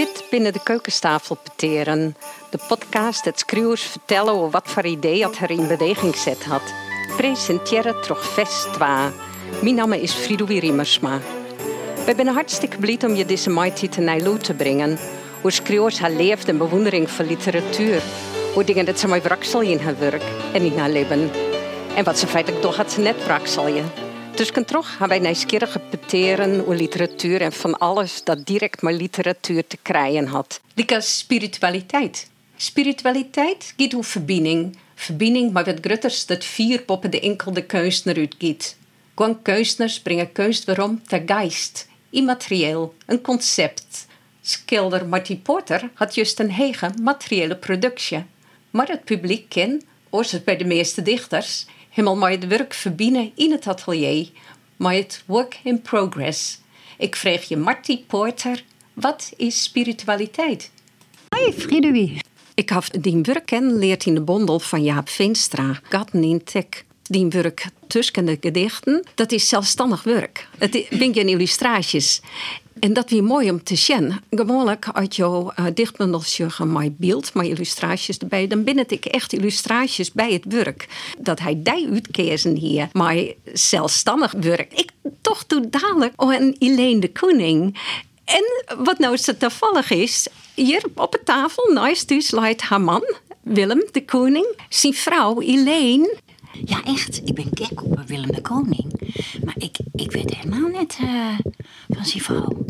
Dit binnen de keukentafel peteren. De podcast dat schreeuwers vertellen over wat voor idee dat er in beweging zet had. Presenteren toch fest wa. Mijn naam is Fridoui Riemersma. We zijn hartstikke blij om je deze mighty te Nijlo te brengen. Hoe schreeuwers haar leeft en bewondering voor literatuur. Hoe dingen dat ze mij wraksel in haar werk en in haar leven. En wat ze feitelijk toch had ze net wrakselje. Dus kan toch gaan wij nieuwsgierig peteren over literatuur en van alles dat direct met literatuur te krijgen had. Likas spiritualiteit. Spiritualiteit gaat om verbinding. Verbinding met wat grutters dat vier poppen de enkelde kunstenaar uitgiet. Gewoon kunstenaars brengen kunst waarom ter geest, immaterieel, een concept. Schilder Marty Porter had juist een hege materiële productie. Maar het publiek ken, oors bij de meeste dichters, helemaal maar het werk verbinden in het atelier, maar het work in progress. Ik vraag je Marty Porter, wat is spiritualiteit? Hoi, Fridoui. Ik heb die werk ken leert in de bondel van Jaap Veenstra, Gatten in Tek. Die werk tussen de gedichten, dat is zelfstandig werk. Het ben geen illustraties. En dat weer mooi om te zien. Gewoonlijk uit jouw uh, dichtbundeltje mijn beeld, mijn illustraties erbij. Dan binnen ik echt illustraties bij het werk. Dat hij die uitkezen hier, maar zelfstandig werk. Ik toch doe dadelijk een Elaine de Koning. En wat nou zo toevallig is, hier op de tafel naast u sluit haar man, Willem de Koning, zijn vrouw Elaine. Ja, echt. Ik ben gek op Willem de Koning. Maar ik, ik weet helemaal net uh, van zijn vrouw.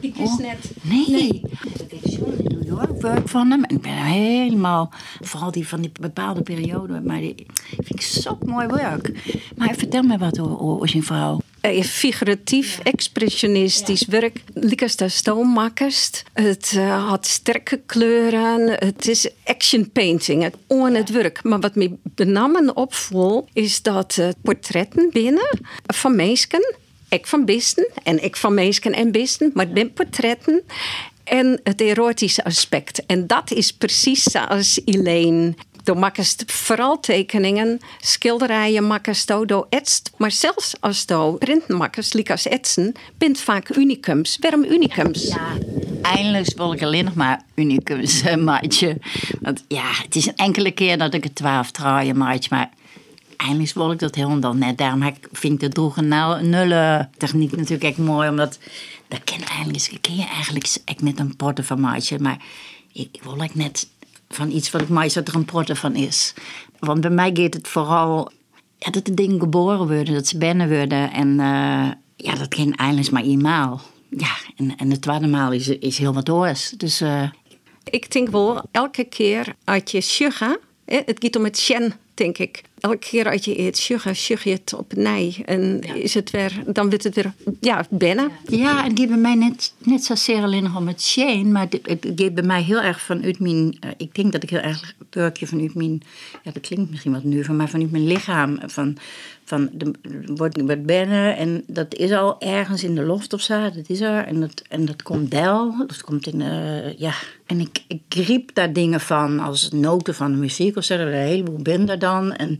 Ik wist net. Nee. nee. Ik heb zo'n New York werk van hem. En ik ben helemaal, vooral die van die bepaalde periode. Maar die vind ik zo mooi werk. Maar vertel me wat over, over zijn vrouw. Uh, figuratief, expressionistisch werk. Likas de stoommakers. Het uh, had sterke kleuren. Het is action painting. Het on het werk. Maar wat me benamen opvoel, is dat uh, portretten binnen van mensen. Ik van bisten en ik van mensen en bisten. Maar ben portretten en het erotische aspect. En dat is precies zoals Elaine door makkers vooral tekeningen, schilderijen makkers door etst. Maar zelfs als do printmakkers, likas etsen, bent vaak unicums. Waarom unicums? Ja, eindelijk wil ik alleen nog maar unicums, uh, maatje. Want ja, het is een enkele keer dat ik het twaalf traaien maatje, maar eindelijk wil ik dat helemaal net. Daarom vind ik de droege nou nulle techniek natuurlijk echt mooi, omdat dat ken eigenlijk ken je eigenlijk net een potten van maatje, maar ik wil ik net van iets wat ik mij dat er een protte van is. Want bij mij gaat het vooral ja, dat de dingen geboren worden, dat ze binnen worden. En uh, ja, dat geen eindelijk maar eenmaal. Ja, en, en het tweede maal is, is heel wat oors. Dus, uh... Ik denk wel, elke keer uit je sugar, het gaat om het shen, denk ik elke keer als je eet sugar, sugar je het op nij. En is het weer, dan wordt het weer ja, binnen. Ja, en die bij mij net, net zozeer alleen nog om het Shane, maar het, het bij mij heel erg vanuit mijn, uh, ik denk dat ik heel erg werkje vanuit mijn, ja dat klinkt misschien wat nu, van, maar vanuit mijn lichaam, van, van de, wordt, wordt binnen en dat is al ergens in de loft of zo, dat is er. En dat, en dat komt del, dat komt in, uh, ja. En ik, ik griep daar dingen van, als noten van de muziek of zo, er een heleboel binnen dan. En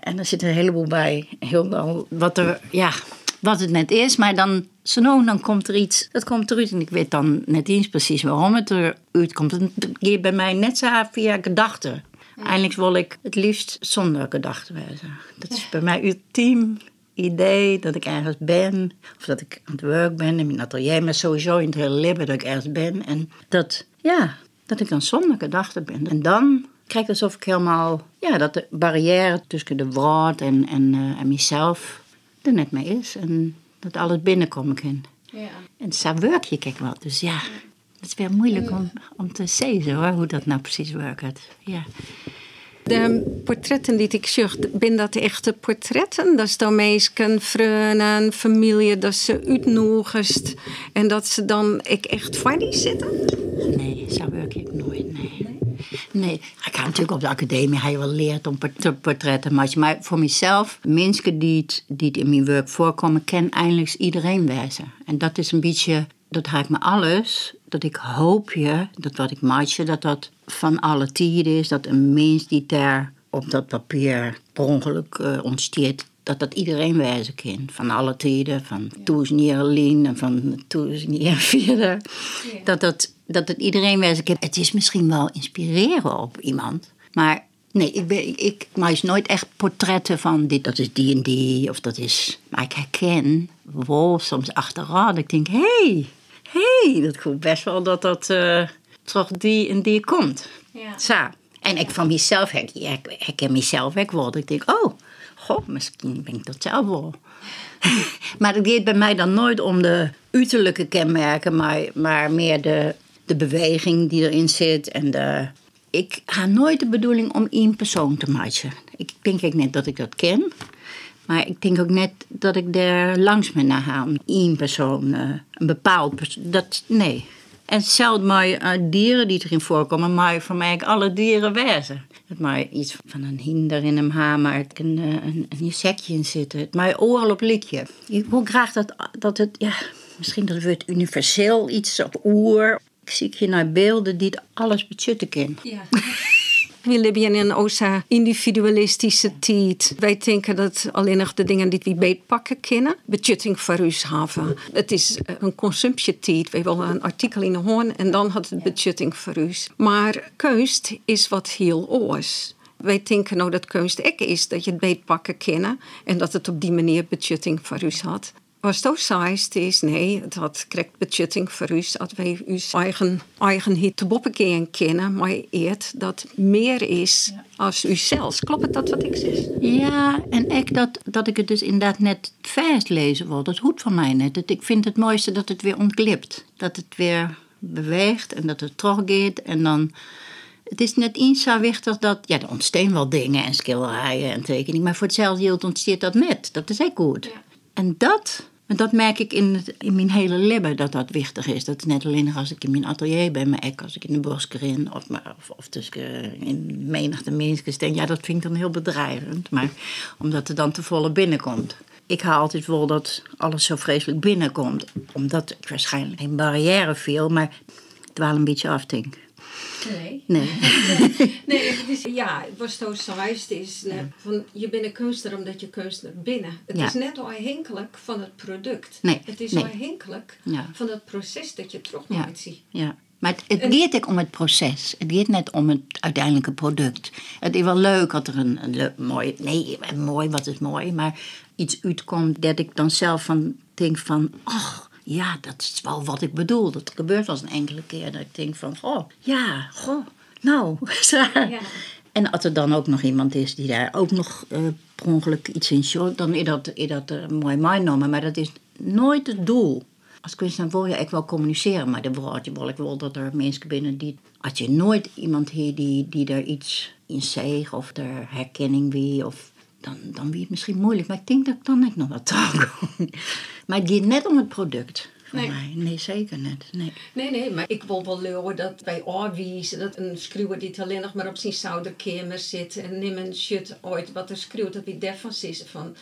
en er zit een heleboel bij. Heel wel wat, er, ja, wat het net is. Maar dan, zo dan komt er iets. Dat komt eruit. En ik weet dan net eens precies waarom het eruit komt. Het gaat bij mij net zo via gedachten. Eindelijk wil ik het liefst zonder gedachten wezen. Dat is bij mij ultiem idee dat ik ergens ben. Of dat ik aan het werk ben in mijn atelier. Maar sowieso in het hele leven dat ik ergens ben. En dat, ja, dat ik dan zonder gedachten ben. En dan krijg alsof ik helemaal, ja, dat de barrière tussen de woord en, en, uh, en mezelf er net mee is. En dat alles binnenkomen kan. Ja. En zo werk je kijk wel. Dus ja, het is weer moeilijk om, om te zeggen hoor, hoe dat nou precies werkt. Ja. De portretten die ik zag, ben dat echte portretten? Dat is dan meestal vrienden, familie, dat ze uitnodigst en dat ze dan ik echt voor die zitten? Nee, zo werk ik nooit, nee. Nee, ik ga natuurlijk op de academie hij wel leert om portretten te maken. Maar voor mezelf, mensen die het, die het in mijn werk voorkomen, ken eindelijk iedereen wijzen. En dat is een beetje, dat haakt me alles. Dat ik hoop je, dat wat ik maak, dat dat van alle tijden is. Dat een mens die daar op dat papier per ongeluk uh, ontsteert, dat dat iedereen wijzen kan. Van alle tijden, van jaar geleden en van jaar verder. Dat, dat, dat het iedereen wijzen kan. Het is misschien wel inspireren op iemand. Maar nee, ik, ben, ik, ik maak nooit echt portretten van dit, dat is die en die. Of dat is... Maar ik herken wel soms achteraf. Ik denk, hé, hey, hé, hey, dat komt best wel dat dat uh, toch die en die komt. Ja. Zo. En ik van mezelf herken, herken mezelf ook wel. Ik denk, oh, goh, misschien ben ik dat zelf wel. maar het gaat bij mij dan nooit om de uiterlijke kenmerken, maar, maar meer de, de beweging die erin zit. En de, ik ga nooit de bedoeling om één persoon te matchen. Ik denk ook net dat ik dat ken. Maar ik denk ook net dat ik er langs me naar ga om één persoon, eh, een bepaald persoon. Dat, nee. En hetzelfde met uh, dieren die erin voorkomen, maar voor mij alle dieren wezen. Het maar iets van een hinder in een hamer, een, een, een insectje in zitten. Het maar oorlog op likje. Ik wil graag dat, dat het, ja, misschien dat het universeel iets op oer. Ik zie hier naar beelden die alles betjutten kunnen. Ja. We leven in een osa individualistische tijd. Wij denken dat alleen nog de dingen die we beetpakken kennen, betjutting voor ons hebben. Het is een consumptietijd. We willen een artikel in de hoorn en dan had het betjutting voor ons. Maar kunst is wat heel oors. Wij denken nou dat kunst ook is dat je het beetpakken kennen en dat het op die manier betjutting voor had. Was het saist is, nee, dat krijgt betjutting voor u dat wij uw eigen, eigen hit te boppen kennen, maar eert dat meer is als u zelfs. Klopt het dat wat ik zeg? Ja, en ik dat, dat ik het dus inderdaad net vers lezen wil, dat hoeft van mij net. ik vind het mooiste dat het weer ontglipt. Dat het weer beweegt en dat het teruggaat en dan... Het is net iets zo wichtig dat... Ja, er ontstaan wel dingen en schilderijen en tekeningen... maar voor hetzelfde geld ontsteert dat net. Dat is echt goed. Ja. En dat dat merk ik in, in mijn hele leven dat dat wichtig is. Dat is net alleen als ik in mijn atelier ben, maar ook als ik in de boskrin of, of, of tussen in menigte mensen steen. Ja, dat vind ik dan heel bedreigend. Maar omdat het dan te volle binnenkomt. Ik haal altijd wel dat alles zo vreselijk binnenkomt. Omdat ik waarschijnlijk geen barrière viel, maar het wel een beetje afding. Nee. Nee. nee, het is, ja, wat zo zojuist is, net, van, je bent een kunstenaar omdat je kunstenaar binnen. Het Ja. is net afhankelijk van het product. Nee, Het is nee. afhankelijk Ja. van het proces dat je terug moet zien. Ja. Maar het, het gaat ook om het proces. Het gaat net om het uiteindelijke product. Het is wel leuk dat er een, een leuk, mooi... Nee, mooi, wat is mooi. Maar iets uitkomt dat ik dan zelf van denk van... Ach, ja, dat is wel wat ik bedoel. Dat gebeurt wel eens een enkele keer. Dat ik denk van, oh, ja, goh, nou. Ja. En als er dan ook nog iemand is die daar ook nog eh per ongeluk iets in short... dan is dat, is dat eh, mooi meegenomen. Maar dat is nooit het doel. Als kunstenaar wil je echt wel communiceren, maar dan wil je wil ik wel dat er mensen binnen die... Als je nooit iemand hier die, die er iets in zegt of er herkenning wie of... Dan, dan wie het misschien moeilijk, maar ik denk dat ik dan net nog wat trouw kom. Maar het gaat net om het product voor Nee. mij. Nee, zeker net. Nee. Nee, nee, maar ik wil wel leuren dat bij aanwijzen dat een schreeuwer die alleen nog maar op zijn zouderkamer zit en neem een shit uit wat er schreeuwt, dat hij daarvan is van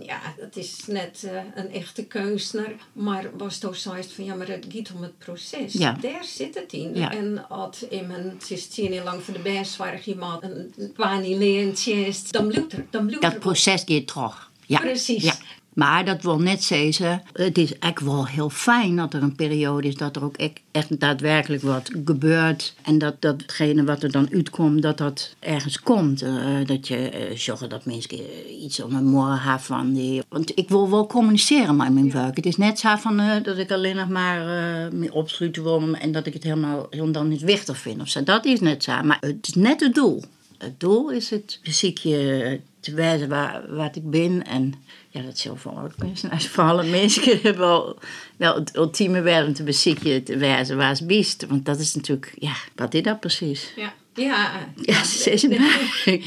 ja, dat is net eh, een echte kunstenaar, maar was toch zoiets van ja, maar het gaat om het proces. Ja. Daar zit het in. Ja. En als iemand is tien jaar lang voor de bijzwaardig iemand een wanilentje is, dan bloedt er, dan bloedt Dat proces gaat terug. Ja. Precies. Ja. Maar dat wil net zeggen, het is echt wel heel fijn dat er een periode is dat er ook echt, daadwerkelijk wat gebeurt. En dat datgene wat er dan uitkomt, dat dat ergens komt. Eh, dat je eh, zorgt dat mensen iets om een morgen hebben van die. Want ik wil wel communiceren met mijn werk. Het is net zo van eh, dat ik alleen nog maar me opschuiten wil en dat ik het helemaal heel dan niet wichtig vind. Of zo. Dat is net zo. Maar het is net het doel. Het doel is het fysiekje te wijzen waar, wat ik ben. En ja, dat is heel veel ook kunstenaars. Voor alle mensen hebben wel, wel het ultieme werk om te beziekje te wijzen waar ze biest. Want dat is natuurlijk, ja, wat is dat precies? Ja, ja. Ja, ze is mij.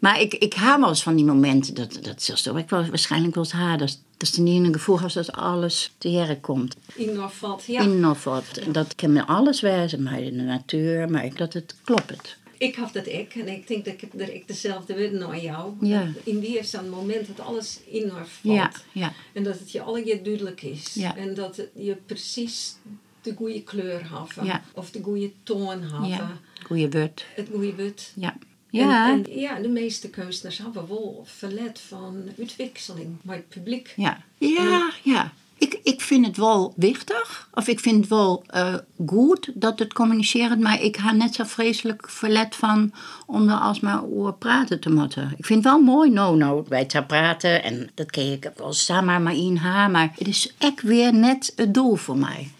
Maar ik, ik haal wel eens van die momenten, dat, dat zelfs toch ik wel waarschijnlijk wel eens haar, dat, dat ze niet in een gevoel heeft dat alles te jaren komt. In valt, ja. En dat kan me alles wijzen, maar in de natuur, maar ik- dat het klopt. Ik had dat ik en ik denk dat ik er ik dezelfde wil naar jou. Ja. In wie is een moment dat alles in haar valt. Ja, ja. En dat het je alle keer duidelijk is. Ja. En dat het je precies de goede kleur. Ja. Of de goede toon hebben. ja. Goeie beurt. Het goede wit. Ja, Ja. En, en ja, de meeste kunstenaars hebben wel verlet van uitwisseling met het publiek. Ja, ja, ja. Ik, vind het wel wichtig, of ik vind het wel eh, goed dat het communiceren, maar ik ga net zo vreselijk verlet van om er alsmaar over praten te moeten. Ik vind het wel mooi, nou, nou, wij te praten en dat kan ik wel samen maar in haar, maar het is echt weer net het doel voor mij.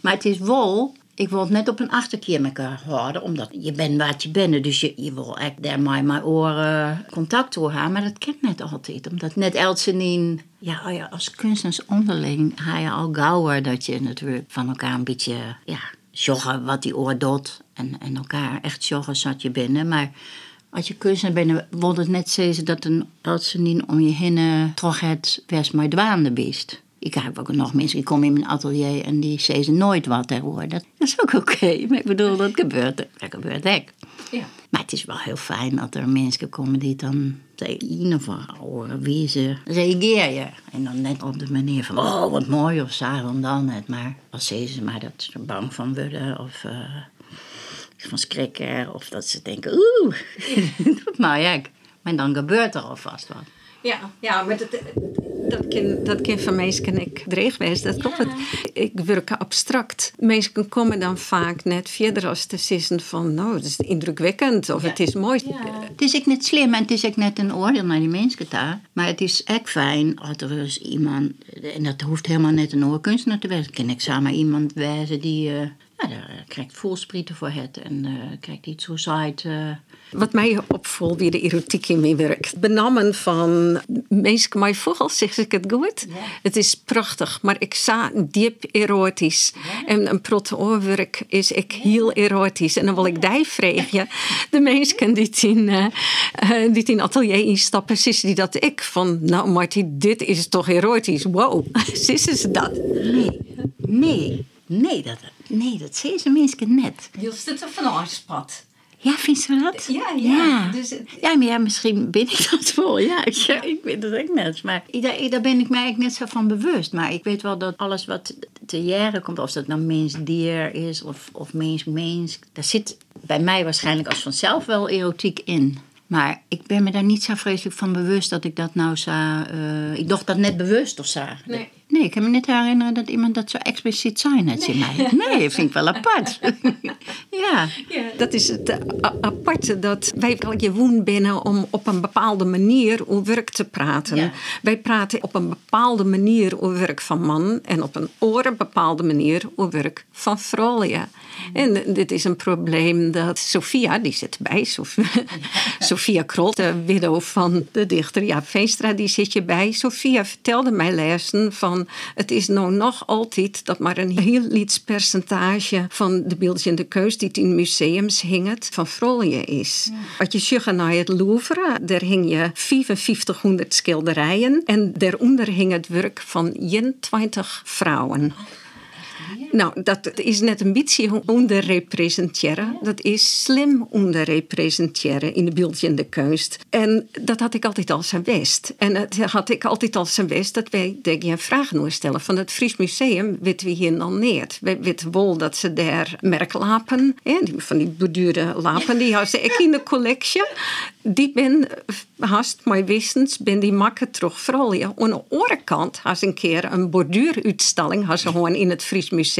Maar het is wel, ik wil het net op een achterkeer met elkaar houden, omdat je bent wat je bent. Dus je, je wil echt daar mijn oren contact door hebben, maar dat kent net altijd. Omdat net Elsenien, ja, oh als kunstenaars onderling ga je al gauwer dat je natuurlijk van elkaar een beetje, ja, joggen wat die oor doet. En, en elkaar echt joggen zat je binnen. Maar als je kunstenaar bent, wordt het net zeggen dat een Elsenien om je heen eh, toch het best maar dwaande beest. Ik heb ook nog mensen, die komen in mijn atelier en die zeggen nooit wat erover. Dat, dat is ook oké, maar ik bedoel, dat gebeurt, dat gebeurt echt. Ja. Maar het is wel heel fijn dat er mensen komen die dan in ieder geval horen wie ze reageren. En dan net op de manier van, oh wat mooi of zo, dan net. Maar als ze maar dat ze er bang van worden of uh, van schrikken. Of dat ze denken, oeh, dat nou ja. Maar dan gebeurt er alvast wat. Ja, ja maar dat, dat kan, dat kan van mensen ik dreig wezen. Dat klopt. het. Ik werk abstract. Mensen komen dan vaak net verder als te zeggen van... nou, het is indrukwekkend of het is mooi. Het is ook niet slim en het is ook net een oordeel naar die mensen daar. Maar het is echt fijn als er is iemand... en dat hoeft helemaal net een oorkunstenaar te wezen. Kan ik samen iemand wijzen die... Uh, ja, daar krijgt voelsprieten voor het en uh, krijgt iets zo zaait... Uh, wat mij opvalt wie de erotiek in mijn werk. Benamen van mensen mij vogels, zeg ik het goed. Ja. Het is prachtig, maar ik sa diep erotisch. Ja. En een protoorwerk is ik heel erotisch. En dan wil ik die vragen. De mensen die in, uh, die in atelier instappen, zien die dat ik van, nou Marty, dit is toch erotisch. Wow, zissen ze dat? Nee, nee, nee, dat, nee, dat zien ze mensen net. Je zit er van afspat. Ja, vind je dat? Ja, ja. Ja, Dus, ja maar ja, misschien ben ik dat wel. Ja, ik, ja, ik weet het ook net. Maar daar, daar ben ik mij eigenlijk net zo van bewust. Maar ik weet wel dat alles wat te jaren komt, of dat nou mens-dier is of, of mens-mens, daar zit bij mij waarschijnlijk als vanzelf wel erotiek in. Maar ik ben me daar niet zo vreselijk van bewust dat ik dat nou zou... Uh, ik dacht dat net bewust of zo. Nee. Nee, ik kan me niet herinneren dat iemand dat zo expliciet zei net in mij. Nee, dat vind ik wel apart. ja. ja. Dat is het aparte, dat wij gewoon binnen om op een bepaalde manier over werk te praten. Ja. Wij praten op een bepaalde manier over werk van man en op een oren bepaalde manier over werk van vrouwen. En dit is een probleem dat Sophia, die zit bij, Sophia, Sophia Krol, de widow van de dichter Jaap Veenstra, die zit je bij. Sophia vertelde mij lessen van, het is nou nog altijd dat maar een heel iets percentage van de beelden in de keus die in museums hingen, van vrouwen is. Wat je zag naar het Louvre, daar hing je 5500 schilderijen en daaronder hing het werk van 21 vrouwen. Nou, dat is net een beetje onderrepresenteren. Dat is slim onderrepresenteren in de beeldende kunst. En dat had ik altijd al zijn best. En het had ik altijd al zijn best dat wij je een vraag nu stellen. Van het Fries Museum weten we hier nog niet. We weten wel dat ze daar merklapen, hè, van die borduurde lapen, die hadden ik in de collectie. Die ben haast mijn wissens, ben die makkelijk terug vooral. Ja. Aan de andere kant had ze een keer een borduuruitstalling had ze gewoon in het Fries Museum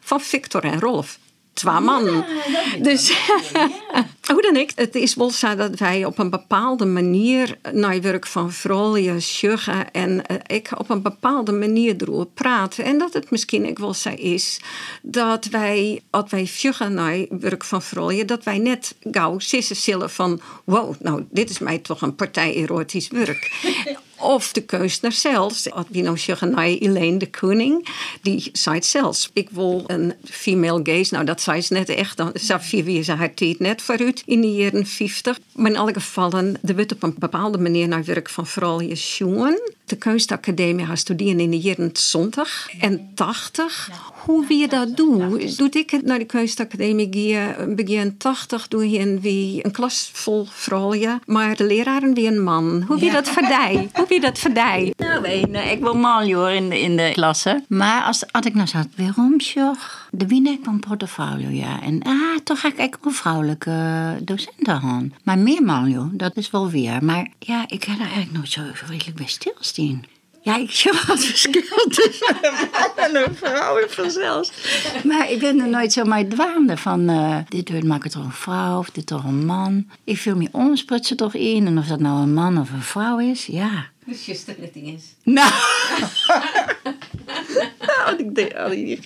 van Victor en Rolf. Twee mannen. dus hoe dan ik, het is wel zo dat wij op een bepaalde manier naar werk van vrouwen sjuggen en uh, ik op een bepaalde manier erover praten. En dat het misschien ook wel zo is dat wij, als wij sjuggen naar werk van vrouwen, dat wij net gauw sissen zullen van wow, nou dit is mij toch een partij erotisch werk. Of de kunstenaar zelfs, Advino Shuganai Elaine de Koning, die zei zelfs. Ik wil een female gaze, nou dat zei ze net echt, dan ze haar tijd net vooruit in de jaren 50. Maar in alle gevallen, er wordt op een bepaalde manier naar werk van vooral je. De kunstacademie gaat studeren in de jaren 20 en 80. Hoe wie dat doet, doe ik het naar de kunstacademie begin 80, doe je wie een klas vol vrouwen, maar de leraren wie een man. Hoe wie dat verdij? Hoe wie dat verdij? Nou, ik wil mal hoor in de, in de klasse. Maar als, als ik nou zat, waarom, joh? de Wienek van portfolio, ja. En ah, toch ga ik echt een vrouwelijke docenten aan. Maar meer man, joh, dat is wel weer. Maar ja, ik heb daar eigenlijk nooit zo redelijk bij stilstaan. Ja, ik zie het verschil tussen een man en een vrouw vanzelfs. Maar ik ben er nooit zo maar dwaande van... Uh, dit wordt maakt het toch een vrouw of dit toch een man. Ik viel me omsprutsen toch in. En of dat nou een man of een vrouw is, ja. Dus je is. Nou... had ik die, had ik die,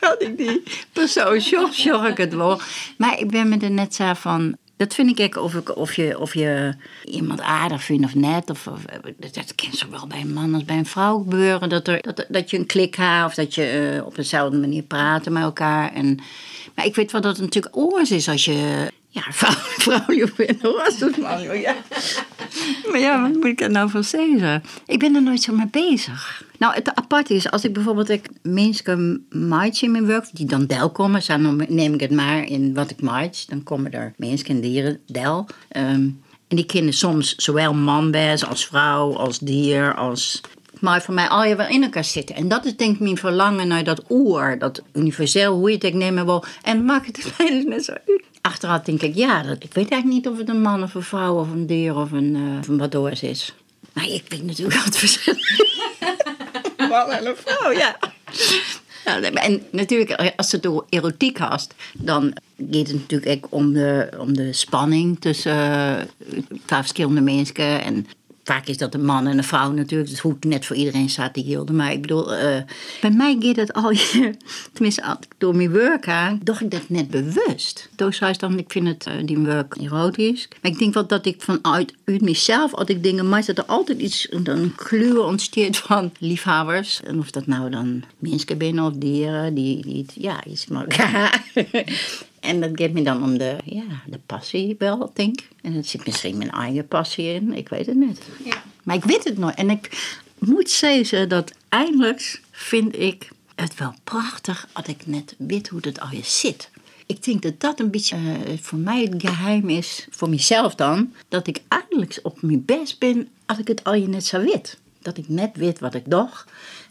had ik die persoon, zorg ik het wel. Maar ik ben me er net zo van... Dat vind ik echt of, ik, of, je, of je iemand aardig vindt of net. Of, of dat kan zowel bij een man als bij een vrouw gebeuren. Dat, er, dat, dat je een klik hebt of dat je uh, op dezelfde manier praten met elkaar. En, maar ik weet wel dat het natuurlijk oors is als je ja, vrouw, vrouwelijk vindt. Hoor, man, ja. Maar ja, wat moet ik er nou van zeggen? Ik ben er nooit zo mee bezig. Nou, het aparte is, als ik bijvoorbeeld ik mensen maatje in mijn werk, die dan del komen, dan neem ik het maar in wat ik maatje, dan komen er mensen en dieren del. Ehm, en die kinderen soms zowel man als vrouw, als dier, als maar voor mij al je wel in elkaar zitten. En dat is denk ik mijn verlangen naar dat oer, dat universeel, hoe je het ook nemen wil. En maak het net zo Achteraf denk ik, ja, dat, ik weet eigenlijk niet of het een man of een vrouw of een dier of een, uh, of een badoors is. Maar ik weet natuurlijk wat het verschil man en een vrouw, ja. ja. En natuurlijk, als het door erotiek hast, dan gaat het natuurlijk ook om de, om de spanning tussen uh, verschillende mensen. En vaak is dat een man en een vrouw natuurlijk. Dus hoe het net voor iedereen staat, die gilde. Maar ik bedoel, uh, bij mij gaat het al je... Tenminste, door mijn werk aan, dacht ik dat net bewust. Zei dan, ik vind het, uh, die werk erotisch. Maar ik denk wel dat ik vanuit uit mezelf, als dingen maak, dat er altijd iets, een kleur ontsteert van liefhebbers. En of dat nou dan mensen binnen of dieren, die, die ja, iets maar En dat geeft me dan om de, ja, de passie wel, denk ik. En er zit misschien mijn eigen passie in, ik weet het niet. Ja. Maar ik weet het nooit. En ik moet zeggen dat eindelijk vind ik het wel prachtig als ik net weet hoe het al je zit. Ik denk dat dat een beetje uh, voor mij het geheim is, voor mezelf dan, dat ik eigenlijk op mijn best ben als ik het al je net zo weet. Dat ik net weet wat ik doe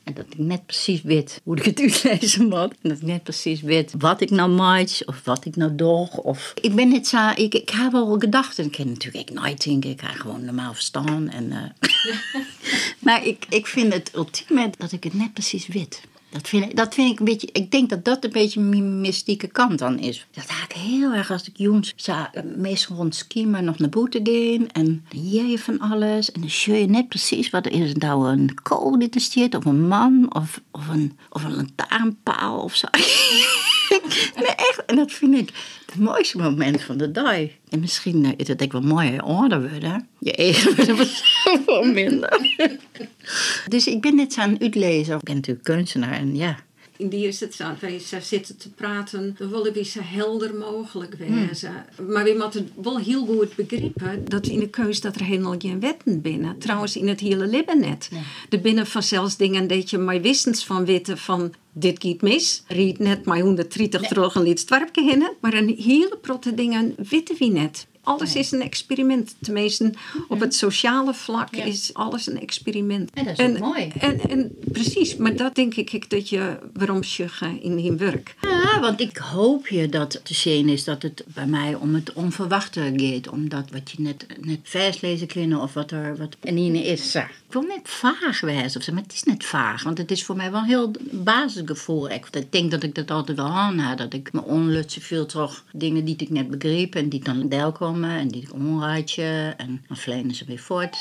en dat ik net precies weet hoe ik het uitlezen moet. En dat ik net precies weet wat ik nou maak of wat ik nou doe. Of... Ik ben net zo, ik, ik heb wel gedachten. Ik kan natuurlijk nooit denken, ik ga gewoon normaal verstaan. En, uh... maar ik, ik vind het ultieme dat ik het net precies weet. Dat vind, ik, dat vind ik een beetje, ik denk dat dat een beetje mijn mystieke kant dan is. Dat haak ik heel erg als ik jongens zou meestal rond maar nog naar boete gaan. En je van alles. En dan zie je net precies wat er is. Nou een kool die er zit, of een man, of, of, een, of een lantaarnpaal of zo. nee, echt. En dat vind ik het mooiste moment van de dag. En misschien uh, is het ook wel mooi orde worden. Je eigen wordt veel minder. dus ik ben net aan uitlezen. Ik ben natuurlijk kunstenaar en ja, in die het zo. Wij zitten te praten, dan willen we zo helder mogelijk wezen. Hmm. Maar we moeten wel heel goed begrijpen dat in de keus dat er helemaal geen wetten binnen. Trouwens, in het hele leven net. Ja. Er binnen vanzelfs dingen dat je maar wistens van weten van dit gaat mis. Riet net maar 130 nee. terug een lied stwarpje Maar een hele protte dingen weten we net alles is een experiment. Tenminste, op het sociale vlak is alles een experiment. En dat is en, mooi. En, en, precies, maar dat denk ik dat je waarom zeggen in je werk. Ja, want ik hoop je dat te zien is dat het bij mij om het onverwachte gaat. Omdat wat je net, net vers lezen kunnen of wat er wat in is. Ik wil net vaag wijzen of zo, maar het is net vaag. Want het is voor mij wel een heel basisgevoel. Ik denk dat ik dat altijd wel aan had. Dat ik me onlutsen veel toch dingen die ik net begreep en die dan deel komen en die omraadje en dan vlenen ze weer voort.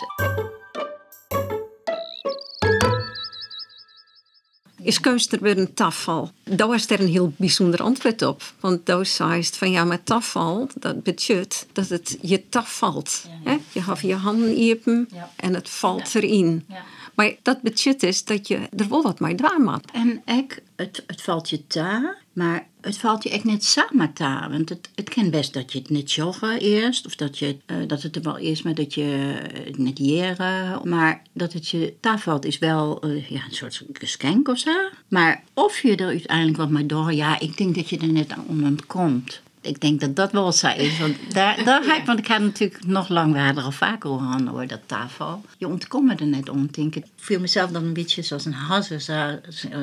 Is keus er weer een tafel? Daar was er een heel bijzonder antwoord op. Want daar zei van ja, maar tafel, dat betekent dat het je taf valt. Ja, Je hebt je handen in en het valt erin. Maar dat betekent is dat je er wel wat mee moet. En ik, het, het valt je ta, maar het valt je echt net samen ta. Want het, het kan best dat je het net joggen eerst. Of dat, je, uh, dat het er wel is, maar dat je het net jeren. Maar dat het je ta valt is wel uh, ja, een soort geschenk of zo. Maar of je er uiteindelijk wat mee door... Ja, ik denk dat je er net aan ontkomt. Ik denk dat dat wel zij is. Want, daar, daar ga ik, want ik ga natuurlijk nog langwaardig al vaker horen hoor, dat tafel. Je ontkomt er net om, denk ik. Ik voel mezelf dan een beetje zoals een hasse,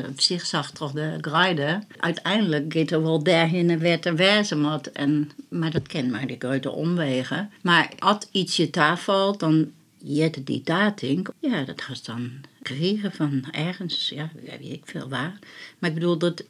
op zich zag toch de grijde. Uiteindelijk gaat er wel daarheen en werd er wezen en Maar dat kent maar de grote omwegen. Maar als iets je tafel, dan je die dating. Ja, dat gaat dan creëren van ergens, ja, weet ik veel waar. Maar ik bedoel, dat,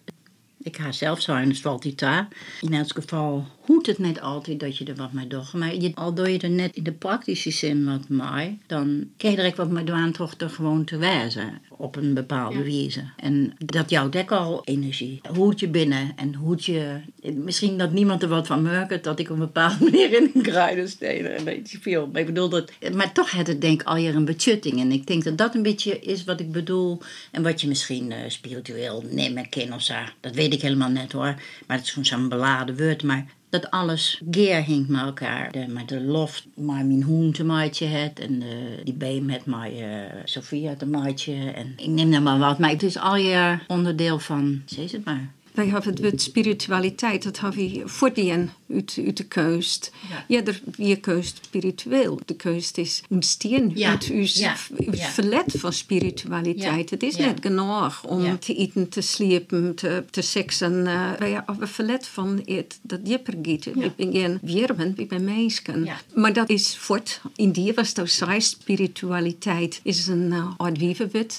ik ga zelf dus valt die daar. In elk geval hoeft het net altijd dat je er wat mee doet. Maar je, al doe je er net in de praktische zin wat mee, dan krijg je direct wat toch er gewoon te wijzen op een bepaalde ja. wijze. En dat jouw dek al energie. Hoed je binnen en hoed je... Misschien dat niemand er wat van merkt dat ik op een bepaalde manier in een kruiden steden en weet je veel. Maar ik bedoel dat... Maar toch had het denk ik al hier een betjutting. En ik denk dat dat een beetje is wat ik bedoel. En wat je misschien uh, spiritueel nemen kan of zo. Dat weet ik helemaal net hoor. Maar het is zo'n beladen woord. Maar dat alles geer hing met elkaar. De, met de loft, maar mijn hoen te maatje het. En die beem met mijn uh, Sofia te maatje. En ik neem er maar wat. Maar het is al je onderdeel van, zeg het maar. Wij hebben het met spiritualiteit, dat hebben we voordien uit, uit de keust. Ja. ja, er, je keust spiritueel. De keust is ja. uit uw, ja. verlet van spiritualiteit. Het is net genoeg om te eten, te sliepen, te, te seksen. Uh, wij hebben verlet van het, dat dieper gaat. Ik ben geen wiermen, ik ben mensen. Maar dat is voort. In die was dat zij spiritualiteit is een uh, oud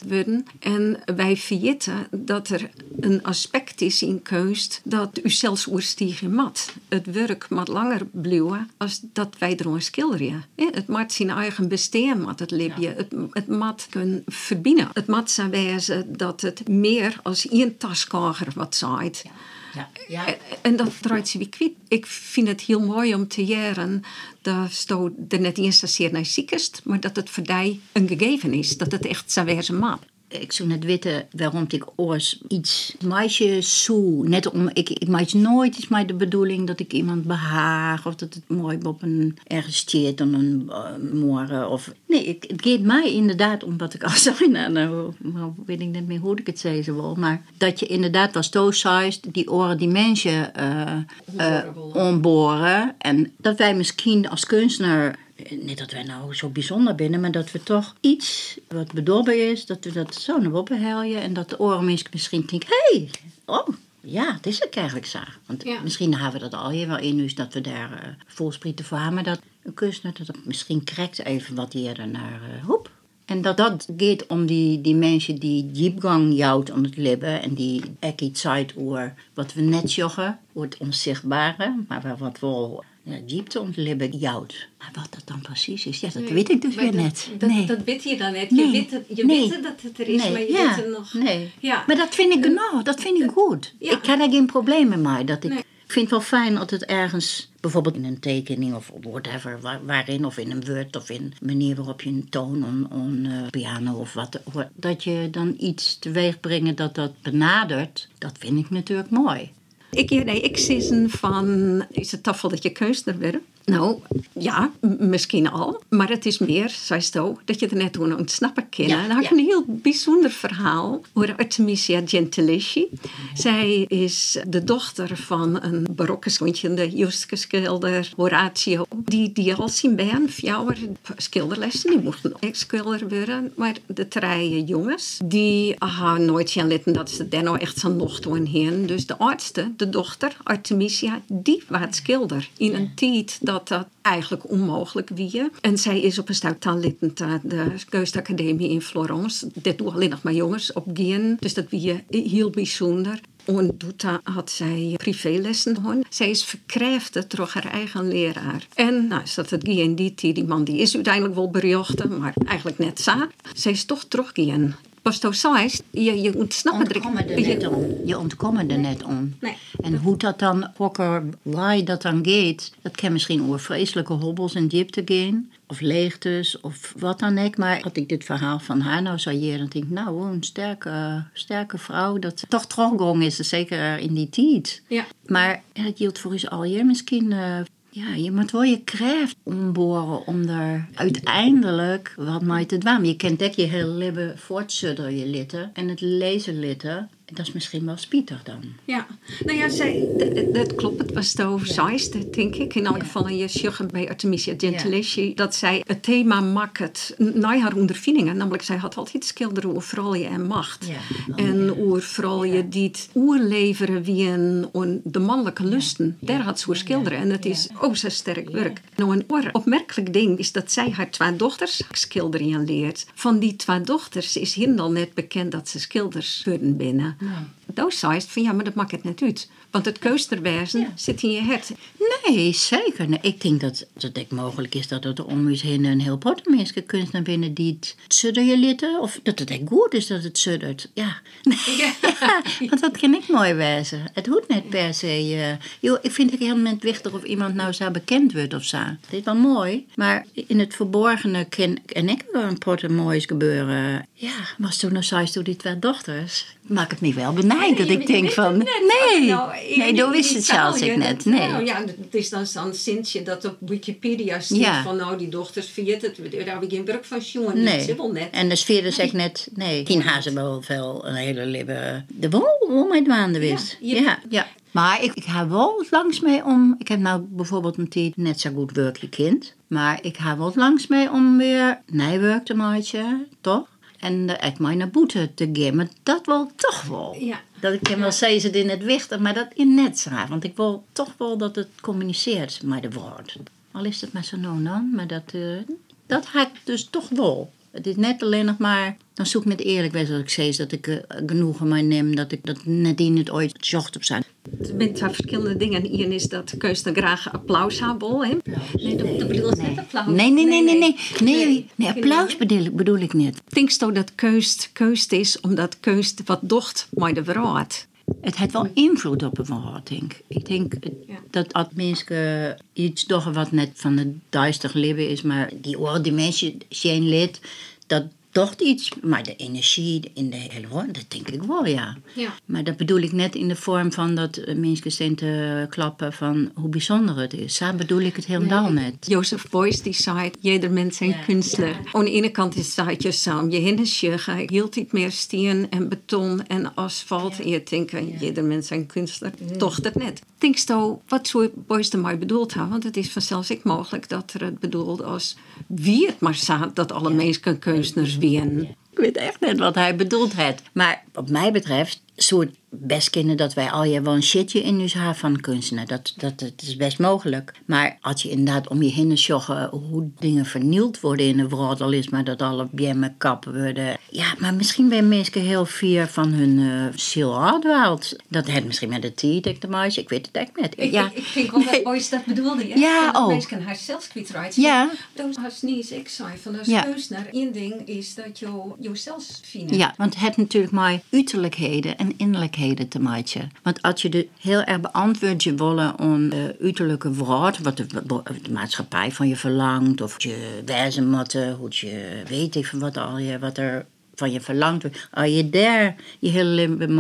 worden. En wij vergeten dat er een aspect is in keust dat u zelfs oerstiegen mat. Het mat langer blijven als dat wij er ons schilderen. Het mat zijn eigen bestaan mat het libje. Het, het mat kunnen verbinden. Het mat zou wijzen dat het meer als één taskager wat zaait. Ja. Ja. En dat draait zich weer kwijt. Ik vind het heel mooi om te jaren dat sto er net eens zeer naar ziekest, maar dat het voor die een gegeven is. Dat het echt zou wezen mat ik zou net weten waarom ik oors iets meisje zo. Net om, ik, ik nooit iets met de bedoeling dat ik iemand behaag of dat het mooi op een ergens steert dan een uh, morgen. Of, nee, het, het gaat mij inderdaad om wat ik al zei. Nou, nou, weet ik niet meer hoe ik het zeggen wil. Maar dat je inderdaad was toesize, die oren die mensen uh, uh. En dat wij misschien als kunstenaar niet dat wij nou zo bijzonder binnen, maar dat we toch iets wat bedorven is, dat we dat zo naar boven helden en dat de orenmens misschien denken, hé, hey, oh, ja, het is ook eigenlijk zo. Want misschien hebben we dat al hier wel in, dus dat we daar uh, volsprieten voor hebben, maar dat een kunstenaar dat het misschien krijgt even wat eerder naar uh, hoep. En dat dat gaat om die, die mensen die diepgang jouwt om het leven en die echt iets over wat we net joggen, wordt onzichtbare, maar wat wel ja, diepte ontlippen jouwt. Maar wat dat dan precies is, ja, dat weet ik dus weer net. Dat, nee. dat weet je dan net. Je, weet, het, je weet dat het er is, maar je weet het nog. Nee. Ja. Maar dat vind ik genau, dat vind ik goed. Ik heb daar geen problemen mee. Dat ik, ik vind het wel fijn dat het ergens, bijvoorbeeld in een tekening of whatever, waarin, of in een woord of in een manier waarop je een toon on, on uh, piano of wat, dat je dan iets teweeg brengt dat dat benadert, dat vind ik natuurlijk mooi. Ik, nee, ik zie van, is het tafel dat je kunstenaar werd? Nou, ja, misschien al. Maar het is meer, zei zo, dat je er net toen ontsnappen kan. Ja, en dan heb ik een heel bijzonder verhaal over Artemisia Gentileschi. Zij is de dochter van een barokke zoontje, de Justus schilder Horatio. Die, die al zien bij een fjouwer schilderlessen. Die mochten ook schilder worden. Maar de drie jongens, die hadden nooit gaan litten dat ze daar nou echt zo'n nog doen heen. Dus de oudste, de dochter, Artemisia, die was schilder. In een tijd dat dat eigenlijk onmogelijk wie. En zij is op een stuk aan de Keustacademie in Florence. Dit doen alleen nog maar jongens op gaan. Dus dat wie heel bijzonder. En Duta had zij privélessen gehad. Zij is verkrijfd door haar eigen leraar. En nou, is dat het die die man die is uiteindelijk wel berjochten, maar eigenlijk net zo. Zij is toch teruggegaan was toch saai, je, je ontsnapt er, er net om. Je ontkomt er net om. Nee. En hoe dat dan, welke waar dat dan gaat, dat kan misschien over vreselijke hobbels en diepte gaan. Of leegtes, of wat dan ook. Maar had ik dit verhaal van haar nou zou dan denk ik, nou, een sterke, sterke vrouw. Dat toch teruggegaan is, zeker in die tijd. Ja. Maar het hield voor ons al hier misschien... Uh, ja, je moet wel je kracht omboren om daar uiteindelijk wat mee te doen. Je kent ook je hele leven voortsudderen je litten en het lezen litten. Dat is misschien wel spietig dan. Ja, nou ja, zij, dat klopt. Het was toch zeist, denk ik. In elk geval in je sjuggen bij Artemisia Gentileschi. Dat zij het thema maakt na haar ondervindingen. Namelijk, zij had altijd schilderen over vrouwen en macht. En over vrouwen die het oerleveren wie een, de mannelijke lusten. Daar had ze schilderen. En het is ook zo sterk werk. Nou, een opmerkelijk ding is dat zij haar twee dochters schilderen leert. Van die twee dochters is al net bekend dat ze schilders worden binnen. Ja. Zei van ja, maar dat maakt het net uit. Want het keusterwezen zit in je hart. Nee, zeker. Nee, ik denk dat, dat het mogelijk is dat er om ons heen een heel paar mensen kunstenaar binnen die het sudderen litten. Of dat het echt goed is dat het suddert. Ja. ja. want dat kan ik mooi wijzen. Het hoeft net per se. Uh, joh, ik vind het heel moment wichtig of iemand nou zo bekend wordt of zo. Dat is wel mooi. Maar in het verborgene ken en ik wel een moois gebeuren. Ja, was toen nog zei toen die twee dochters maak het niet wel benijd dat ik denk van... Nee, nou, nee, dat wist het zelfs ik net. Nee. Nou ja, het is dan, dan sinds je dat op Wikipedia staat van nou die dochters viert het, daar heb ik geen werk van jongen, nee. wel net. En de sfeer zegt net, nee, tien hazen wel veel een hele lieve de wol om mijn maanden wist. Ja, ja. Maar ik, ik ga wel langs mee om. Ik heb nou bijvoorbeeld een tijd net zo goed werk je kind. Maar ik ga wel langs mee om weer nijwerk te maken, toch? En uh, ik mij naar boete te geven. Maar dat wil toch wel. Ja. Dat ik hem wel zei ze in het wichten, maar dat in net zo. Want ik wil toch wel dat het communiceert met de woord. Al is het maar zo nou dan, maar dat, uh, dat ik dus toch wel. Het is net alleen nog maar, dan zoek ik met eerlijk dat ik zei dat ik uh, genoegen mij neem, dat ik dat net in het ooit zocht op zijn. Er zijn twee verschillende dingen. Eén is dat Keus dan graag applaus hebben. Hè? Nee, dat, bedoel ik niet applaus. Nee, nee, nee, nee. Nee, nee, nee, nee applaus bedoel, bedoel ik niet. Denk je dat Keus Keus is omdat Keus wat docht met de verraad? Het heeft wel invloed op denk ik. Ik denk dat als mensen iets toch wat net van het duister leven is, maar die oren die mensen zijn lid, dat toch iets, maar de energie in de hele woord, dat denk ik wel, ja. ja. Maar dat bedoel ik net in de vorm van dat mensen zijn te klappen van hoe bijzonder het is. Zo bedoel ik het helemaal nee. net. Joseph Beuys die zei, jeder mens een kunstler. Ja. Aan de ene kant is het je samen, je hindes je, hield niet meer steen en beton en asfalt. En je denkt, jeder mens een kunstler. Toch dat net. Denk je wat zou Beuys er maar bedoeld hebben? Want het is vanzelfs ik mogelijk dat er het bedoeld als wie het maar staat dat alle mensen kunstenaars ik weet echt niet wat hij bedoeld heeft. Maar wat mij betreft, soort best kennen dat wij al je wel een shitje in ons haar van kunstenaar. Dat, dat, dat is best mogelijk. Maar als je inderdaad om je heen sjoggen hoe dingen vernield worden in de wereld, al is maar dat alle bjemmen kappen worden. Ja, maar misschien ben mensen heel fier van hun uh, ziel. Dat heeft misschien met de tea, de meisje. Ik weet het echt niet. Ik, ja. ik, ik denk wel dat ooit dat bedoelde. Ja, ja dat oh. mensen haar zelfs kwijt Ja. Dat was niet ik zei van als ja. kunstenaar. Eén ding is dat je jezelf vindt. Ja, want het heeft natuurlijk maar uiterlijkheden en innerlijkheden te maken. Want als je de heel erg beantwoord je willen om de uiterlijke woord, wat de, maatschappij van je verlangt, of je wijze moet, hoe je weet even wat, al je, wat er van je verlangt. Als je daar je hele leven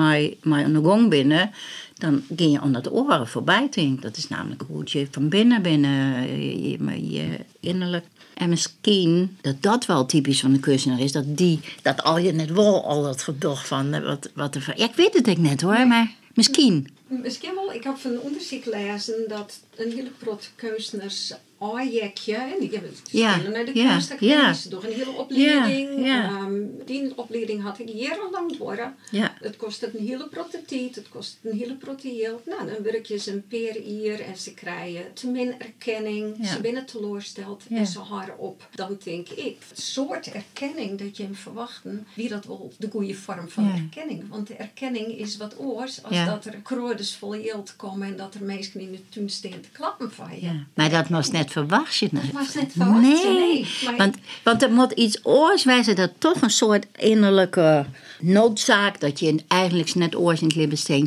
aan de binnen, dan ging je aan dat oren voorbij denken. Dat is namelijk hoe je van binnen binnen, je, je, je innerlijk. En misschien dat dat wel typisch van de kunstenaar is. Dat, die, dat al je net wel al dat gedocht van wat, wat er. Ja, ik weet het ik net hoor, maar misschien. Misschien wel. Ik heb van onderzoek gelezen dat een hele groot kunstenaars projectje. En die hebben ja. naar de ja. ja. door een hele opleiding. Ja. Um, die opleiding had ik jarenlang door. Ja. Het kost een hele grote tijd, het kost een hele grote geld. Nou, dan werk je ze een per uur en ze krijgen te min erkenning. Ze binnen teleursteld en ze houden op. Dan denk ik, het soort erkenning dat je hem verwachten, wie dat wel de goede vorm van erkenning. Want de erkenning is wat oors als dat er kroorders vol geld komen en dat er mensen in de tuin staan te klappen van je. Maar dat was net verwacht je het. Dat was net verwacht nee. nee. Want, want er moet iets oors wijzen dat toch een soort innerlijke noodzaak dat je eigenlijk net oors in het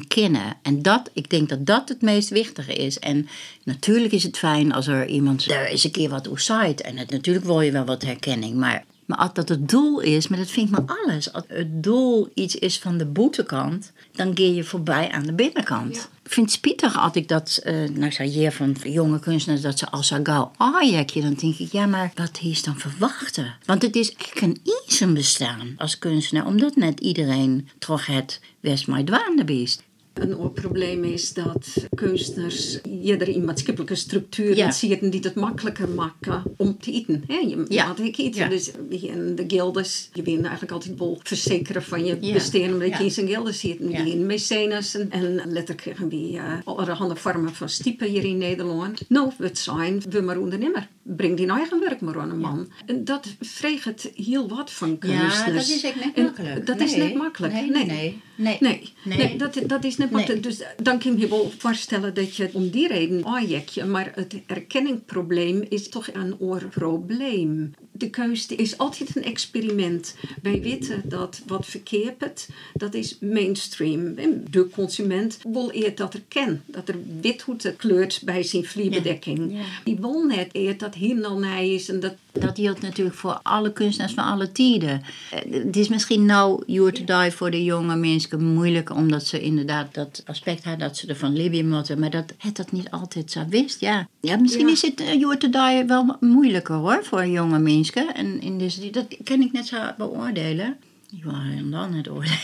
kennen. En dat, ik denk dat dat het meest wichtige is. En natuurlijk is het fijn als er iemand er is een keer wat oerzait. En het, natuurlijk wil je wel wat herkenning, maar maar als dat het doel is, maar dat vind ik maar alles. Als het doel iets is van de boetekant, dan keer je voorbij aan de binnenkant. Vind het spietig als ik dat, uh, nou zei je van jonge kunstenaars, dat ze al zo gauw aajekje. Dan denk ik, ja, maar wat is dan verwachten? Want het is echt een een bestaan als kunstenaar, omdat net iedereen toch het West maar dwaande beest. Een probleem is dat kunstenaars eerder in maatschappelijke structuren ja. zien die het makkelijker maken om te eten. Hè? Je ja. ik eten. Ja. Dus in de gildes, je bent eigenlijk altijd bol verzekeren van je ja. besteden omdat je in zijn gildes ziet. Ja. in mecenas en, en letterlijk we uh, allerhande vormen van stiepen hier in Nederland. Nou, we zijn we maar ondernemer. Breng die eigen werk maar aan een man. En dat vreegt heel wat van kunstenaars. Ja, dat is echt niet makkelijk. dat is niet makkelijk. nee. nee. nee. Nee. Nee, nee. dat, dat is Dus dan kun je wel voorstellen dat je om die reden je, maar het erkenningprobleem is toch een oorprobleem. De keuze is altijd een experiment. Wij weten dat wat verkeerd dat is mainstream. De consument wil eerst dat er ken, dat er withoed kleurt bij zijn vliebedekking. Die wil net eerst dat hier al is en dat dat geldt natuurlijk voor alle kunstenaars van alle tijden. Eh, het is misschien nou You to Die voor de jonge mensen moeilijk, omdat ze inderdaad dat aspect hebben dat ze er van Libië moeten. Maar dat het dat niet altijd zo wist. Ja, ja misschien is het uh, You to Die wel moeilijker hoor voor jonge mensen. En in deze, dat kan ik net zo beoordelen. Ik wil dan het oordelen.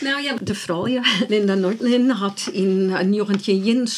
Nou ja, de vrouw. Linda Nordlin had in 1901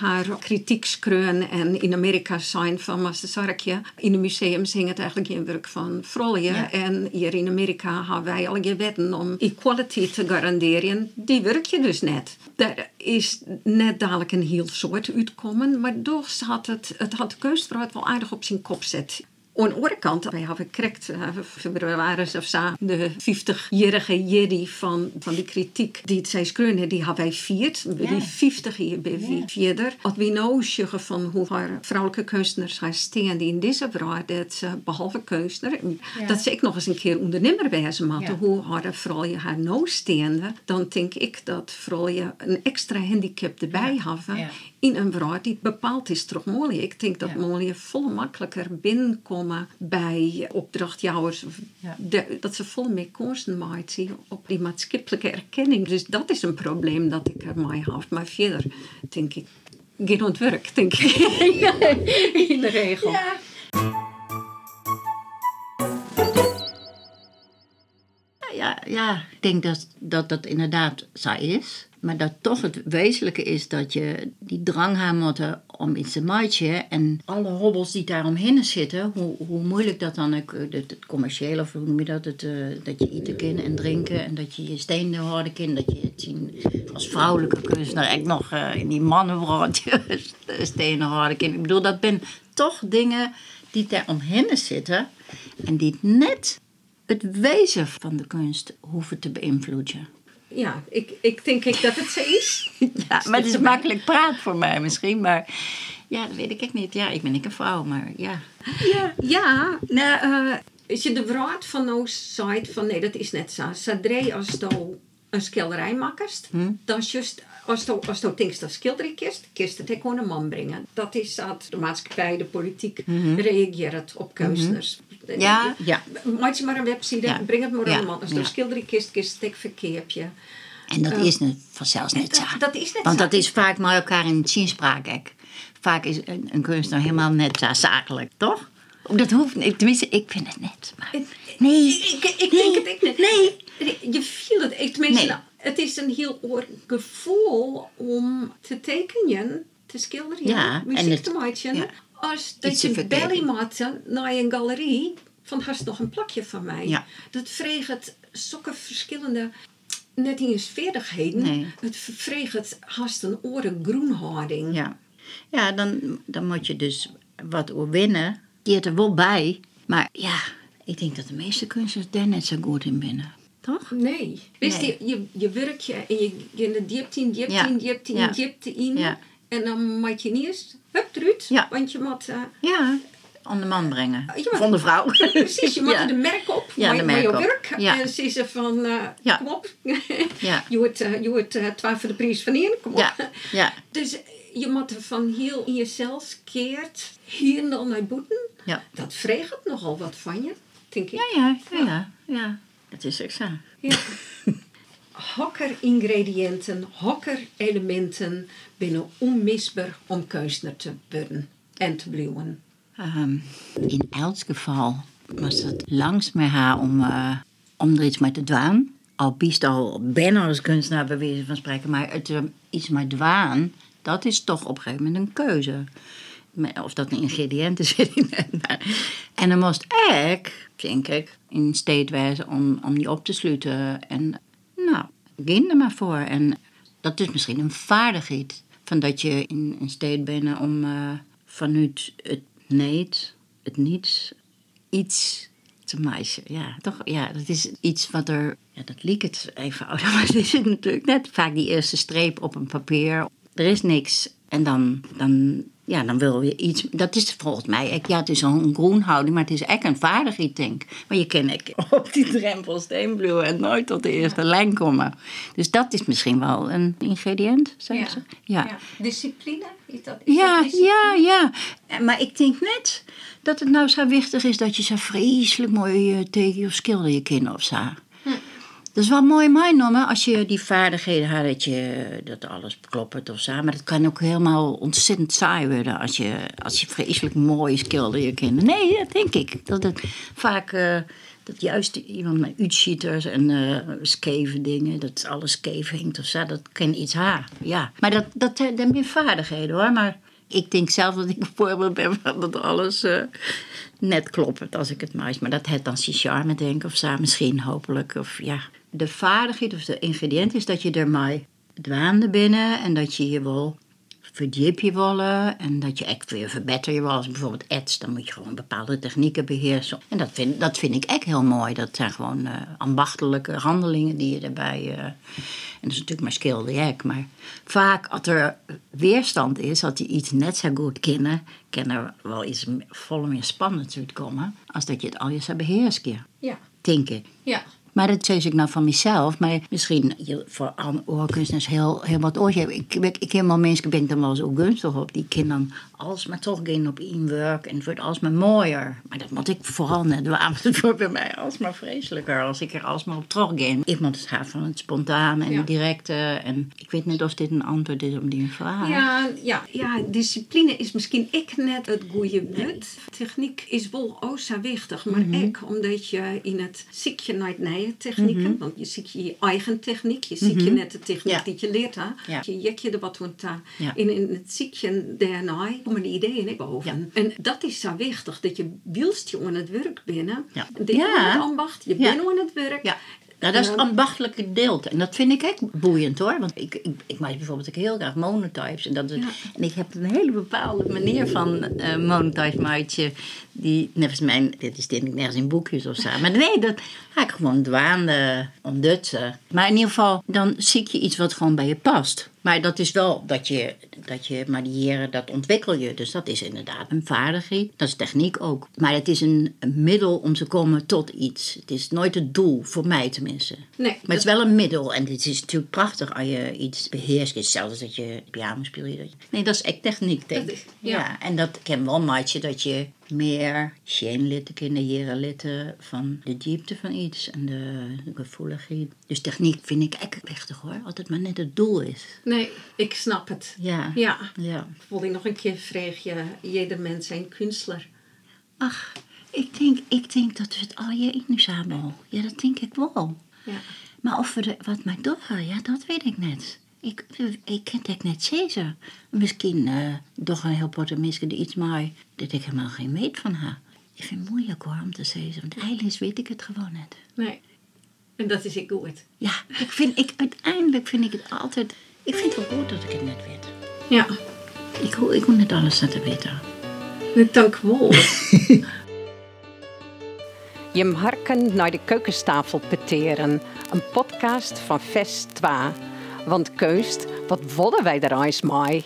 haar kritiekskreun en in Amerika zijn van Master In de museums hing het eigenlijk in werk van vrouwen. En hier in Amerika hebben wij al wetten om equality te garanderen. Die werk je dus net. Er is net dadelijk een heel soort uitkomen, maar toch had het, het had de keusvrouw het wel aardig op zijn kop zet. Aan de andere kant, wij hebben gekregen, februari of zo, de 50-jarige Jerry van, van die kritiek die het zei die hebben wij viert. Ja. Die 50 jaar bij vierder. Als we nou zeggen van hoe haar vrouwelijke kunstenaars gaan staan die in deze vrouw, dat ze behalve kunstenaar, dat ze ook nog eens een keer ondernemer wezen moeten. Hoe haar vrouw je haar nou staande, dan denk ik dat vrouwen een extra handicap erbij hebben in een vrouw die bepaald is toch mooi. Ik denk dat ja. veel makkelijker binnenkomen bij opdrachtjouwers. dat ze vol meer kansen maken op die maatschappelijke erkenning. Dus dat is een probleem dat ik ermee heb. Maar verder denk ik, geen ontwerp, denk ik. in de regel. Ja, ja, ik denk dat, dat dat inderdaad zo is. Maar dat toch het wezenlijke is dat je die drang om iets te maken. En alle hobbels die daaromheen zitten, hoe, hoe moeilijk dat dan ook, het, het commerciële, of hoe noem je dat, het, uh, dat je eten kan en drinken en dat je je stenen houden kan, dat je het zien als vrouwelijke kunstenaar echt nog uh, in die mannenbroodjes stenen houden kan. Ik bedoel, dat zijn toch dingen die daaromheen zitten en die net het wezen van de kunst hoeven te beïnvloeden ja, ik, ik denk ik dat het zo is. ja, maar het is makkelijk praat voor mij misschien. Maar ja, dat weet ik echt niet. Ja, ik ben ik een vrouw, maar ja. Ja, ja nou, uh, als je de vraag van nou zei van nee, dat is net zo. Zodra als je een schilderij maakt, hm? dan juist als je, als je denkt dat schilderij kist, kist het gewoon een man brengen. Dat is dat de maatschappij, de politiek mm reageert op kunstenaars. Ja, ja. Maak je maar een website, breng het maar aan de man. Als je een schilderij kist, kist het verkeerpje. En dat is net, vanzelfs net zo. Dat, is net Want dat is vaak maar elkaar in zinspraak. Vaak is een, een kunstenaar helemaal net zo zakelijk, toch? Dat hoeft Tenminste, ik vind het net. Maar... Nee. Ik, ik, denk het ik net. Nee. Je viel het. Ik, tenminste, nee het is een heel oor gevoel om te tekenen, te schilderen, ja, muziek te maken. Als dat je belly maakte naar een galerie, van hast nog een plakje van mij. Ja. Dat vreeg het zulke verschillende net niet eens vaardigheden. Nee. Het vreeg het hast een oren groenhouding. Ja, ja dan, dan moet je dus wat winnen. Die het er wel bij. Maar ja, ik denk dat de meeste kunstenaars daar net zo goed in binnen toch? Nee. Wist Je, je, je werkt je en je, je diept in, diept in, diept in, diept in. Ja. En dan moet je niet eens, hup. Ja. Want je moet... Uh, ja, aan de man brengen. van de vrouw. Precies, je moet ja. de merk op. Ja, de merk je werk. Ja. En ze ze van, uh, ja. kom op. ja. Je wordt, uh, je wordt uh, voor de prijs van één, kom op. Ja. Dus je moet van heel in jezelf keert, hier dan naar boeten. Ja. Dat vreegt nogal wat van je, denk ik. Ja, ja, ja. ja. Het is ook zo. Ja. Hokker ingrediënten, hokker elementen binnen onmisbaar om keusner te worden en te blijven? Um, in elk geval was het langs met haar om, uh, om er iets mee te doen. Al biest al bijna als kunstenaar bij van spreken, maar het um, iets mee doen, dat is toch op een gegeven moment een keuze. Of dat een ingrediënten zit in. En dan moest ik, denk ik, in staat wijzen om, om die op te sluiten. En er maar voor. En dat is misschien een vaardigheid. Van dat je in staat bent om uh, vanuit het nee, het niets, iets te meisje. Ja, toch? Ja, dat is iets wat er. Ja, dat liep het even ouder, maar het is natuurlijk net vaak die eerste streep op een papier. Er is niks. En dan, dan, ja, dan wil je iets. Dat is volgens mij. Ja, het is een groenhouding, maar het is echt een vaardigheid, denk. Maar je kan op die drempel steenbluwen en nooit tot de eerste lijn komen. Dus dat is misschien wel een ingrediënt, zeg ja. ze. Ja. ja. Discipline? Is dat, is ja, dat discipline? ja, ja. Maar ik denk net dat het nou zo wichtig is dat je zo vreselijk mooi uh, tegen of schilder je kind of zo. Dat is wel mooi meegenomen als je die vaardigheden hebt, dat, je, dat alles klopt of zo. Maar dat kan ook helemaal ontzettend saai worden als je, als je vreselijk mooi schilder je kinderen. Nee, dat denk ik. Dat het vaak, uh, dat juist iemand met uitschieters en uh, dingen, dat alles skeef hinkt of zo, dat kan iets haar. Ja. Maar dat, dat, zijn meer vaardigheden hoor. Maar ik denk zelf dat ik een voorbeeld ben van dat alles uh, net klopt als ik het maak. Maar dat het dan si charme denk of zo, misschien hopelijk. Of ja, de vaardigheid of de ingrediënt is dat je er maar dwaande binnen en dat je je wil verdiep je willen en dat je echt weer verbeter je wil. Als bijvoorbeeld ets, dan moet je gewoon bepaalde technieken beheersen. En dat vind, dat vind ik echt heel mooi. Dat zijn gewoon uh, ambachtelijke handelingen die je daarbij... Uh, en dat is natuurlijk maar schilderwerk. Maar vaak als er weerstand is, dat je iets net zo goed kennen... kan er wel iets volle meer spannend uitkomen... als dat je het al je zou beheersen. Ja. Denk ik. Ja. Maar dat zeg ik nou van mezelf. Maar misschien voor oorkunstenaars heel, heel wat oortje. Ik, ik, ik helemaal mensen ben ik dan wel zo gunstig op. Die kinderen dan alsmaar toch gaan op inwork. En het wordt alsmaar mooier. Maar dat moet ik vooral net waarom Het wordt bij mij alsmaar vreselijker. Als ik er alsmaar op terug ga. Ik moet het gaan van het spontane en Ja. het directe. En ik weet niet of dit een antwoord is op die vraag. Ja, ja, ja, discipline is misschien ik net het goede woord. Techniek is wel zo wichtig, maar ik omdat je in het ziekje naar het technieken, want je ziet je eigen techniek, je ziet je net de techniek Ja. die je leert, hè. Ja. je jek je er wat aan ta. Ja. En in het ziekje daarna komen de ideeën ik boven. En dat is zo wichtig, dat je wielst je aan het werk binnen, Ja. het ambacht, je bent aan het werk. Ja. Nou, dat is het ambachtelijke gedeelte. En dat vind ik echt boeiend hoor. Want ik, ik, ik maak bijvoorbeeld ook heel graag monotypes. En, dat is, Ja. en ik heb een hele bepaalde manier van eh monotype maatje. Die, nevens mijn, dit is denk ik nergens in boekjes of zo. Maar nee, dat ga ik gewoon dwaande ontdutsen. Maar in ieder geval, dan zie je iets wat gewoon bij je past. Maar dat is wel dat je, dat je manieren, dat ontwikkel je. Dus dat is inderdaad een vaardigheid. Dat is techniek ook. Maar het is een, een middel om te komen tot iets. Het is nooit het doel, voor mij tenminste. Nee, Maar het is wel een middel. En het is natuurlijk prachtig als je iets beheerst. Hetzelfde als dat je piano speelt. Nee, dat is echt techniek, denk ik. ja. Ja. en dat ken wel maatje dat je meer litten kunnen litten van de diepte van iets en de gevoeligheid. Dus techniek vind ik echt wichtig hoor. Als het maar net het doel is. Nee, ik snap het. Ja. Ja. Ja. Ik nog een keer vragen, jeder mens een kunstler. Ach, ik denk, ik denk dat we het al je nu samen. Ja, dat denk ik wel. Ja. Maar of we er wat mee doorgaan, ja, dat weet ik net. Ik, ik ken het net zeker. Misschien eh toch een heel potte die iets maar dat ik helemaal geen meet van haar. Ik vind het moeilijk hoor om te zeggen, want eigenlijk weet ik het gewoon net. Nee. En dat is ik goed. Ja, ik vind, ik, uiteindelijk vind ik het altijd... Ik vind het wel goed dat ik het net weet. Ja. Ik, hoef- ik moet net alles net te weten. Dank wel. Je harken naar de keukentafel peteren, een podcast van Vest 2. Want keust, wat willen wij er eens mee?